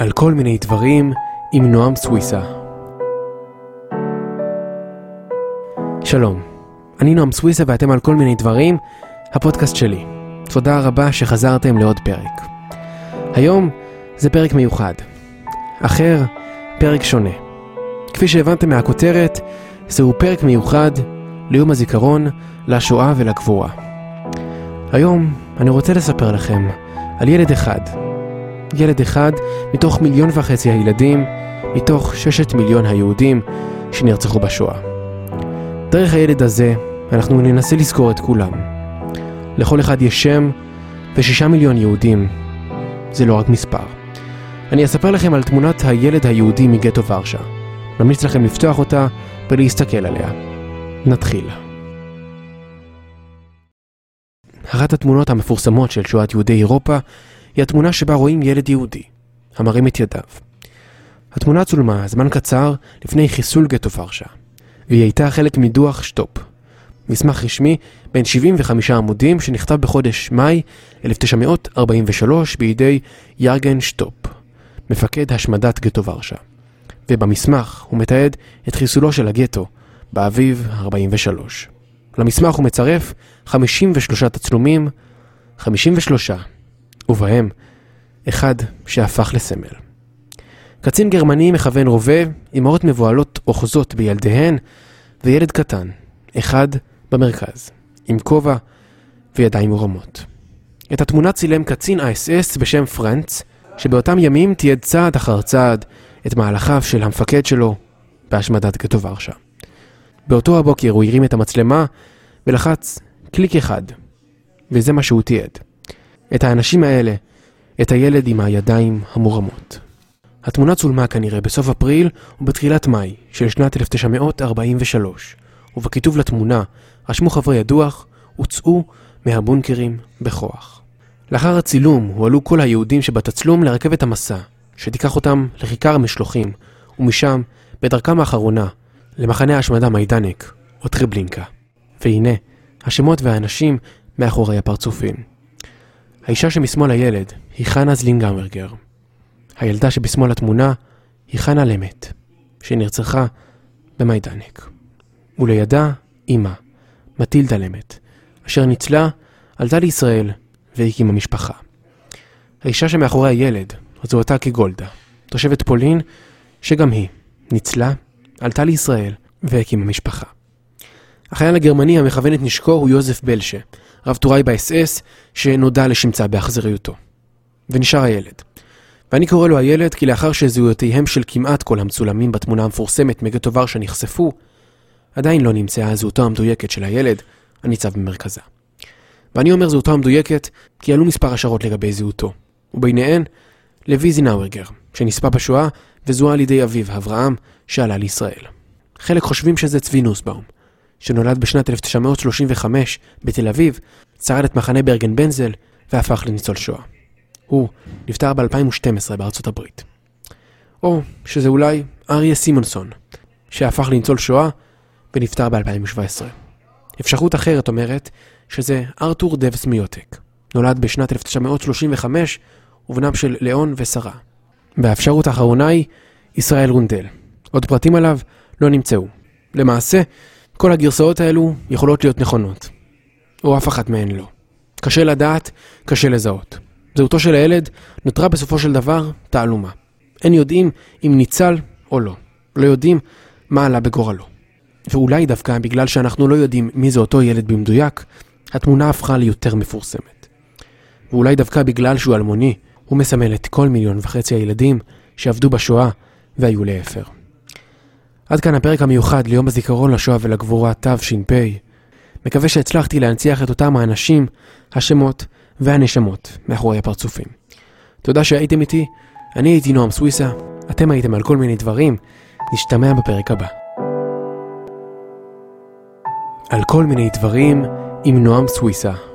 על כל מיני דברים עם נועם סוויסה. שלום, אני נועם סוויסה ואתם על כל מיני דברים, הפודקאסט שלי. תודה רבה שחזרתם לעוד פרק. היום זה פרק מיוחד. אחר, פרק שונה. כפי שהבנתם מהכותרת, זהו פרק מיוחד ליום הזיכרון, לשואה ולגבורה. היום אני רוצה לספר לכם על ילד אחד. ילד אחד מתוך מיליון וחצי הילדים, מתוך ששת מיליון היהודים שנרצחו בשואה. דרך הילד הזה אנחנו ננסה לזכור את כולם. לכל אחד יש שם, ושישה מיליון יהודים זה לא רק מספר. אני אספר לכם על תמונת הילד היהודי מגטו ורשה. ממליץ לכם לפתוח אותה ולהסתכל עליה. נתחיל. אחת התמונות המפורסמות של שואת יהודי אירופה היא התמונה שבה רואים ילד יהודי, המרים את ידיו. התמונה צולמה זמן קצר לפני חיסול גטו ורשה, והיא הייתה חלק מדוח שטופ, מסמך רשמי בין 75 עמודים שנכתב בחודש מאי 1943 בידי ירגן שטופ, מפקד השמדת גטו ורשה. ובמסמך הוא מתעד את חיסולו של הגטו באביב 43. למסמך הוא מצרף 53 תצלומים, 53, ובהם אחד שהפך לסמל. קצין גרמני מכוון רובה, אמהות מבוהלות אוחזות בילדיהן, וילד קטן, אחד במרכז, עם כובע וידיים מורמות. את התמונה צילם קצין האס-אס בשם פרנץ, שבאותם ימים תיעד צעד אחר צעד את מהלכיו של המפקד שלו בהשמדת גטו ורשה. באותו הבוקר הוא הרים את המצלמה ולחץ קליק אחד, וזה מה שהוא תיעד. את האנשים האלה, את הילד עם הידיים המורמות. התמונה צולמה כנראה בסוף אפריל ובתחילת מאי של שנת 1943, ובכיתוב לתמונה רשמו חברי הדוח, הוצאו מהבונקרים בכוח. לאחר הצילום הועלו כל היהודים שבתצלום לרכבת המשא, שתיקח אותם לכיכר המשלוחים, ומשם, בדרכם האחרונה, למחנה ההשמדה מיידנק, או טריבלינקה. והנה, השמות והאנשים מאחורי הפרצופים. האישה שמשמאל הילד היא חנה זיילינוורגר. הילדה שבשמאל התמונה היא חנה למט, שנרצחה במיידנק. ולידה אימא, מטילדה למט, אשר ניצלה, עלתה לישראל והקימה משפחה. האישה שמאחורי הילד זו אותה כגולדה, תושבת פולין, שגם היא ניצלה, עלתה לישראל והקימה משפחה. החייל הגרמני המכוון את נשקו הוא יוזף בלשה, רב טוראי באס-אס, שנודע לשמצה באכזריותו. ונשאר הילד. ואני קורא לו הילד כי לאחר שזהויותיהם של כמעט כל המצולמים בתמונה המפורסמת מגטו ורשה נחשפו, עדיין לא נמצאה זהותו המדויקת של הילד הניצב במרכזה. ואני אומר זהותו המדויקת כי עלו מספר השערות לגבי זהותו, וביניהן לוי זינאורגר, שנספה בשואה וזוהה על ידי אביו, אברהם, שעלה לישראל. חלק חושבים שזה צבי נוסבאום, שנולד בשנת 1935 בתל אביב, שרד את מחנה ברגן בנזל והפך לניצול שואה. הוא נפטר ב-2012 בארצות הברית. או שזה אולי אריה סימונסון, שהפך לניצול שואה ונפטר ב-2017. אפשרות אחרת אומרת שזה ארתור דבס מיוטק, נולד בשנת 1935 ובנם של ליאון ושרה. והאפשרות האחרונה היא ישראל רונדל. עוד פרטים עליו לא נמצאו. למעשה, כל הגרסאות האלו יכולות להיות נכונות, או אף אחת מהן לא. קשה לדעת, קשה לזהות. זהותו של הילד נותרה בסופו של דבר תעלומה. אין יודעים אם ניצל או לא. לא יודעים מה עלה בגורלו. ואולי דווקא בגלל שאנחנו לא יודעים מי זה אותו ילד במדויק, התמונה הפכה ליותר מפורסמת. ואולי דווקא בגלל שהוא אלמוני, הוא מסמל את כל מיליון וחצי הילדים שעבדו בשואה והיו לאפר. עד כאן הפרק המיוחד ליום הזיכרון לשואה ולגבורה תש"פ. מקווה שהצלחתי להנציח את אותם האנשים, השמות והנשמות מאחורי הפרצופים. תודה שהייתם איתי, אני הייתי נועם סוויסה, אתם הייתם על כל מיני דברים, נשתמע בפרק הבא. על כל מיני דברים עם נועם סוויסה.